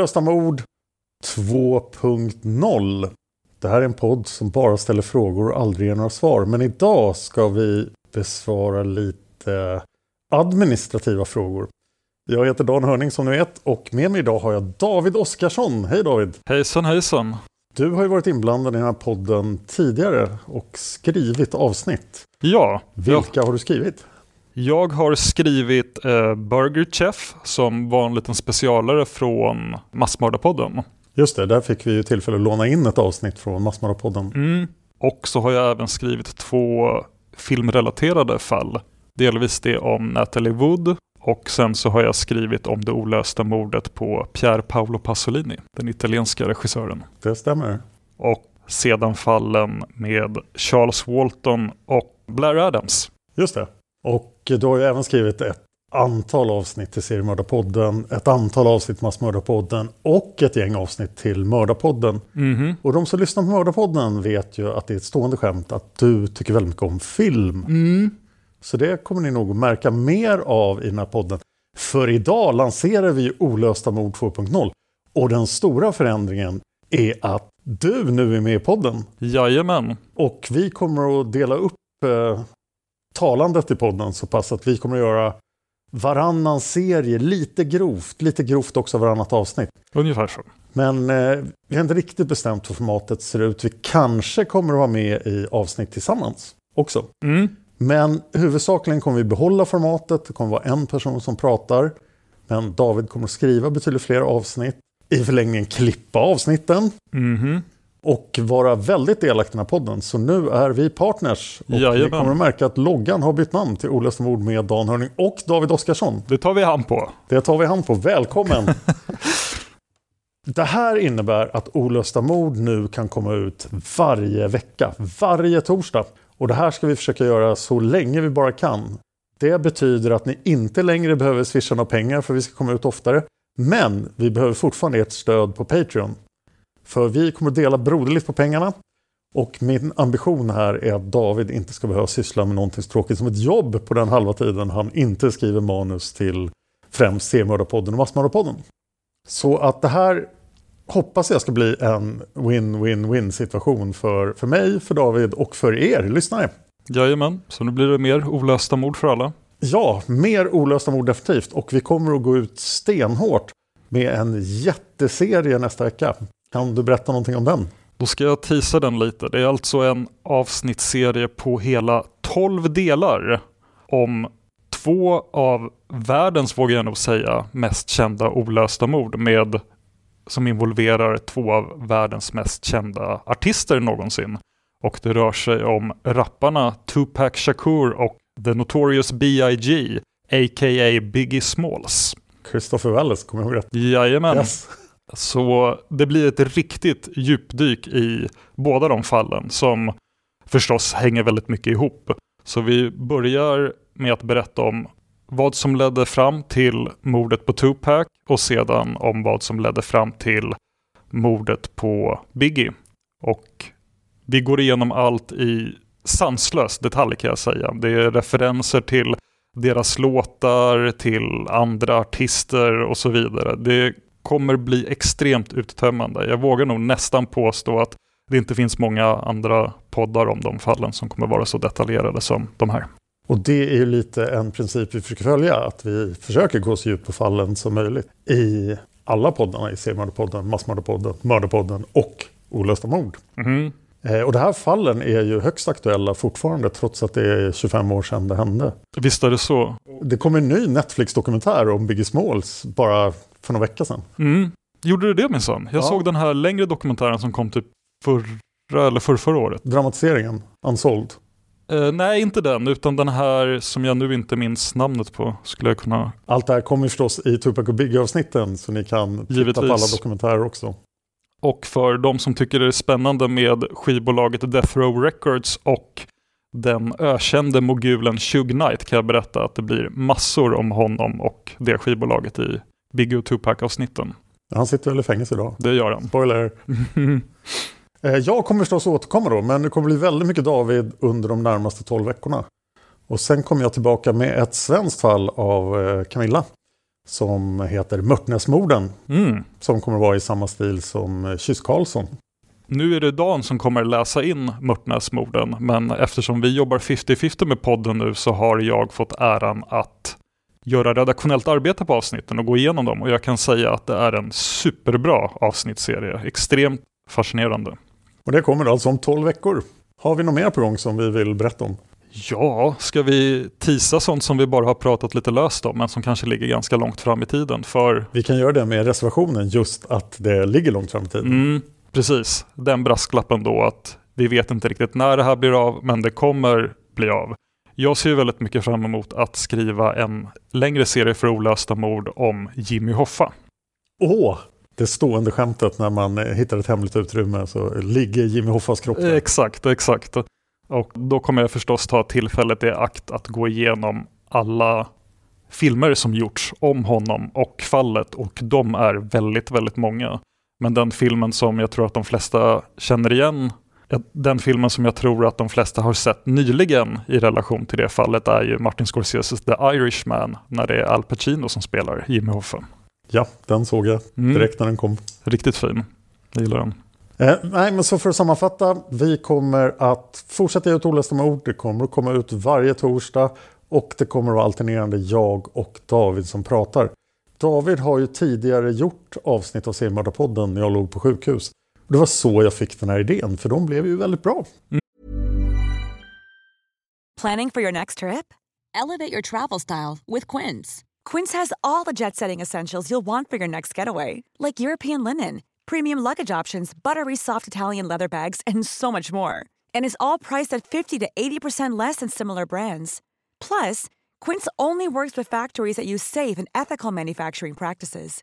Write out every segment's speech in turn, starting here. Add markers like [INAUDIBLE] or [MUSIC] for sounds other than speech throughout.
Olösta mord 2.0. Det här är en podd som bara ställer frågor och aldrig ger några svar. Men idag ska vi besvara lite administrativa frågor. Jag heter Dan Hörning som ni vet och med mig idag har jag David Oskarsson. Hej David! Hejsan hejsan. Du har ju varit inblandad i den här podden tidigare och skrivit avsnitt. Ja, Vilka har du skrivit? Jag har skrivit eh, Burger Chef som var en liten specialare från Massmördarpodden. Just det, där fick vi ju tillfälle att låna in ett avsnitt från Massmördarpodden. Mm. Och så har jag även skrivit två filmrelaterade fall. Delvis det om Natalie Wood och sen så har jag skrivit om det olösta mordet på Pier Paolo Pasolini, den italienska regissören. Det stämmer. Och sedan fallen med Charles Walton och Blair Adams. Just det. Och du har ju även skrivit ett antal avsnitt till Seriemördarpodden, ett antal avsnitt till Massmördarpodden och ett gäng avsnitt till Mördarpodden. Mhm. Och de som lyssnar på Mördarpodden vet ju att det är ett stående skämt att du tycker väldigt mycket om film. Mm. Så det kommer ni nog märka mer av i den här podden. För idag lanserar vi Olösta mord 2.0. Och den stora förändringen är att du nu är med i podden. Jajamän. Och vi kommer att dela upp eh, talandet i podden så pass att vi kommer att göra varannan serie lite grovt, lite grovt också varannat avsnitt. Ungefär så. Men eh, vi har inte riktigt bestämt hur formatet ser ut. Vi kanske kommer att vara med i avsnitt tillsammans också. Mm. Men huvudsakligen kommer vi behålla formatet. Det kommer vara en person som pratar. Men David kommer att skriva betydligt fler avsnitt. I förlängningen klippa avsnitten. Mhm. Och vara väldigt delaktig i den här podden. Så nu är vi partners. Och Jajamän. ni kommer att märka att loggan har bytt namn till Olösta mord med Dan Hörning och David Oskarsson. Det tar vi hand på. Det tar vi hand på. Välkommen! [LAUGHS] Det här innebär att Olösta mord nu kan komma ut varje vecka, varje torsdag. Och det här ska vi försöka göra så länge vi bara kan. Det betyder att ni inte längre behöver swisha några pengar för vi ska komma ut oftare. Men vi behöver fortfarande ert stöd på Patreon. För vi kommer att dela broderligt på pengarna. Och min ambition här är att David inte ska behöva syssla med någonting så tråkigt som ett jobb på den halva tiden han inte skriver manus till främst Seriemördarpodden och Massmördarpodden. Så att det här hoppas jag ska bli en win-win-win situation för, för mig, för David och för er lyssnare. Jajamän, så nu blir det mer olösta mord för alla. Ja, mer olösta mord definitivt. Och vi kommer att gå ut stenhårt med en jätteserie nästa vecka. Kan du berätta någonting om den? Då ska jag tisa den lite. Det är alltså en avsnittsserie på hela 12 delar om två av världens, vågar jag nog säga, mest kända olösta mord med som involverar två av världens mest kända artister någonsin. Och det rör sig om rapparna Tupac Shakur och The Notorious B.I.G. a.k.a. Biggie Smalls. Christopher Wallace, kommer jag ihåg rätt? Jajamän. Yes. Så det blir ett riktigt djupdyk i båda de fallen som förstås hänger väldigt mycket ihop. Så vi börjar med att berätta om vad som ledde fram till mordet på Tupac och sedan om vad som ledde fram till mordet på Biggie. Och vi går igenom allt i sanslös detalj kan jag säga. Det är referenser till deras låtar, till andra artister och så vidare. Det kommer bli extremt uttömmande. Jag vågar nog nästan påstå att det inte finns många andra poddar om de fallen som kommer vara så detaljerade som de här. Och det är ju lite en princip vi försöker följa, att vi försöker gå så djupt på fallen som möjligt i alla poddarna, i Seriemördarpodden, Massmördarpodden, Mördarpodden och Olösta mord. Eh, Och de här fallen är ju högst aktuella fortfarande, trots att det är 25 år sedan det hände. Visst är det så? Det kom en ny Netflix-dokumentär om Biggie Smalls bara för några veckor sedan. Mm. Gjorde du det minsann? Jag Ja. såg den här längre dokumentären som kom typ förra eller förra, förra året. Dramatiseringen, Unsold. Eh, nej, inte den, utan den här som jag nu inte minns namnet på. Skulle jag kunna... Allt det här kommer förstås i Tupac och Biggie-avsnitten, så ni kan titta Givetvis. på alla dokumentärer också. Och för de som tycker det är spännande med skivbolaget Death Row Records och den ökände mogulen Shug Knight kan jag berätta att det blir massor om honom och det skivbolaget i Biggie och Tupac-avsnitten. Han sitter väl i fängelse idag. Det gör han. Spoiler. [LAUGHS] Eh, Jag kommer förstås återkomma då, men det kommer bli väldigt mycket David under de närmaste 12 veckorna. Och sen kommer jag tillbaka med ett svenskt fall av eh, Camilla. Som heter Mörtnäsmorden. Mm. Som kommer vara i samma stil som eh, Kyss Karlsson. Nu är det Dan som kommer läsa in Mörtnäsmorden, men eftersom vi jobbar 50-50 med podden nu så har jag fått äran att göra redaktionellt arbete på avsnitten och gå igenom dem. Och jag kan säga att det är en superbra avsnittsserie. Extremt fascinerande. Och det kommer alltså om 12 veckor. Har vi något mer på gång som vi vill berätta om? Ja, ska vi tisa sånt som vi bara har pratat lite löst om, men som kanske ligger ganska långt fram i tiden? För Vi kan göra det med reservationen, just att det ligger långt fram i tiden. Mm, precis, den brasklappen då att vi vet inte riktigt när det här blir av, men det kommer bli av. Jag ser väldigt mycket fram emot att skriva en längre serie för olösta mord om Jimmy Hoffa. Åh! Det stående skämtet när man eh, hittar ett hemligt utrymme så ligger Jimmy Hoffas kropp där. Exakt, exakt. Och då kommer jag förstås ta tillfället i akt att gå igenom alla filmer som gjorts om honom och fallet och de är väldigt, väldigt många. Men den filmen som jag tror att de flesta känner igen, den filmen som jag tror att de flesta har sett nyligen i relation till det fallet är ju Martin Scorseses The Irishman när det är Al Pacino som spelar Jimmy Hoffa. Ja, den såg jag Mm. direkt när den kom. Riktigt fin. Jag gillar den. Eh, nej, men så för att sammanfatta. Vi kommer att fortsätta ge ut olösta mord. Det kommer att komma ut varje torsdag. Och det kommer att vara alternerande jag och David som pratar. David har ju tidigare gjort avsnitt av Seriemördarpodden när jag låg på sjukhus. Och det var så jag fick den här idén, för de blev ju väldigt bra. Mm. Planning for your next trip? Elevate your travel style with Quince. Quince has all the jet setting essentials you'll want for your next getaway, like European linen, premium luggage options, buttery soft Italian leather bags, and so much more. And is all priced at 50 to 80% less than similar brands. Plus, Quince only works with factories that use safe and ethical manufacturing practices.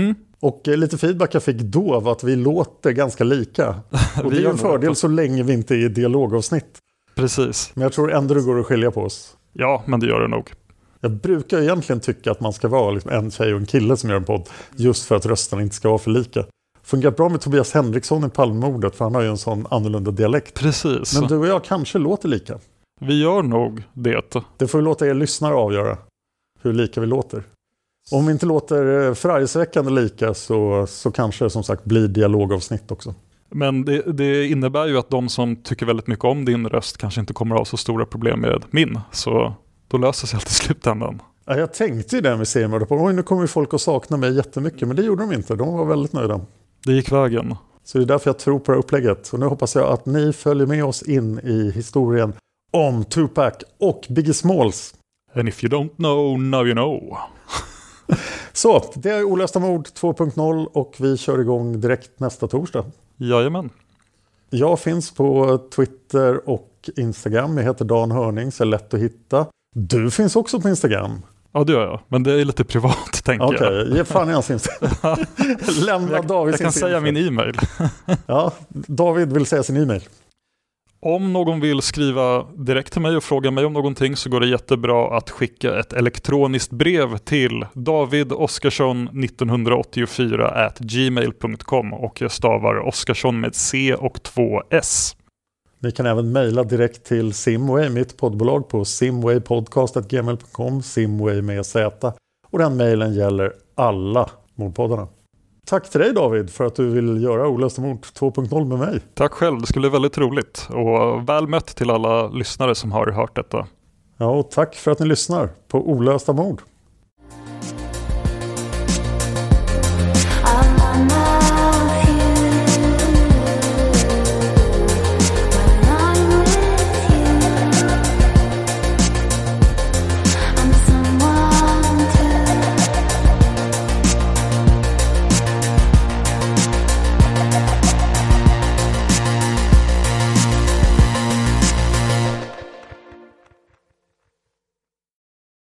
Mm. Och eh, lite feedback jag fick då var att vi låter ganska lika. [LAUGHS] Och det är en fördel så länge vi inte är i dialogavsnitt. Precis. Men jag tror ändå det går att skilja på oss. Ja, men det gör det nog. Jag brukar egentligen tycka att man ska vara liksom en tjej och en kille som gör en podd. Just för att rösterna inte ska vara för lika. Fungerat bra med Tobias Henriksson i Palmemordet för han har ju en sån annorlunda dialekt. Precis. Men du och jag kanske låter lika. Vi gör nog det. Det får vi låta er lyssnare avgöra hur lika vi låter. Om vi inte låter eh, förargelseväckande lika så, så kanske det som sagt blir dialogavsnitt också. Men det, det innebär ju att de som tycker väldigt mycket om din röst kanske inte kommer att ha så stora problem med min. Så då löser sig allt i slutändan. Ja, jag tänkte ju det med på, oj nu kommer ju folk att sakna mig jättemycket, men det gjorde de inte. De var väldigt nöjda. Det gick vägen. Så det är därför jag tror på det här upplägget. Och nu hoppas jag att ni följer med oss in i historien om Tupac och Biggie Smalls. And if you don't know, now you know. Så, det är Olösta mord 2.0 och vi kör igång direkt nästa torsdag. Jajamän. Jag finns på Twitter och Instagram. Jag heter Dan Hörning, så är lätt att hitta. Du finns också på Instagram. Ja, det gör jag. Men det är lite privat, [LAUGHS] tänker Okej, jag. ge fan i hans Instagram. [LAUGHS] Lämna Jag, David jag kan säga info. min e-mail. [LAUGHS] Ja, David vill säga sin e-mail. Om någon vill skriva direkt till mig och fråga mig om någonting så går det jättebra att skicka ett elektroniskt brev till DavidOskarsson1984gmail.com och jag stavar Oskarsson med C och två S. Ni kan även mejla direkt till Simway, mitt poddbolag på simwaypodcast.gmail.com, Simway med Z. Och den mejlen gäller alla mordpoddarna. Tack till dig David för att du vill göra Olösta mord 2.0 med mig. Tack själv, det skulle bli väldigt roligt och väl mött till alla lyssnare som har hört detta. Ja, och tack för att ni lyssnar på Olösta mord.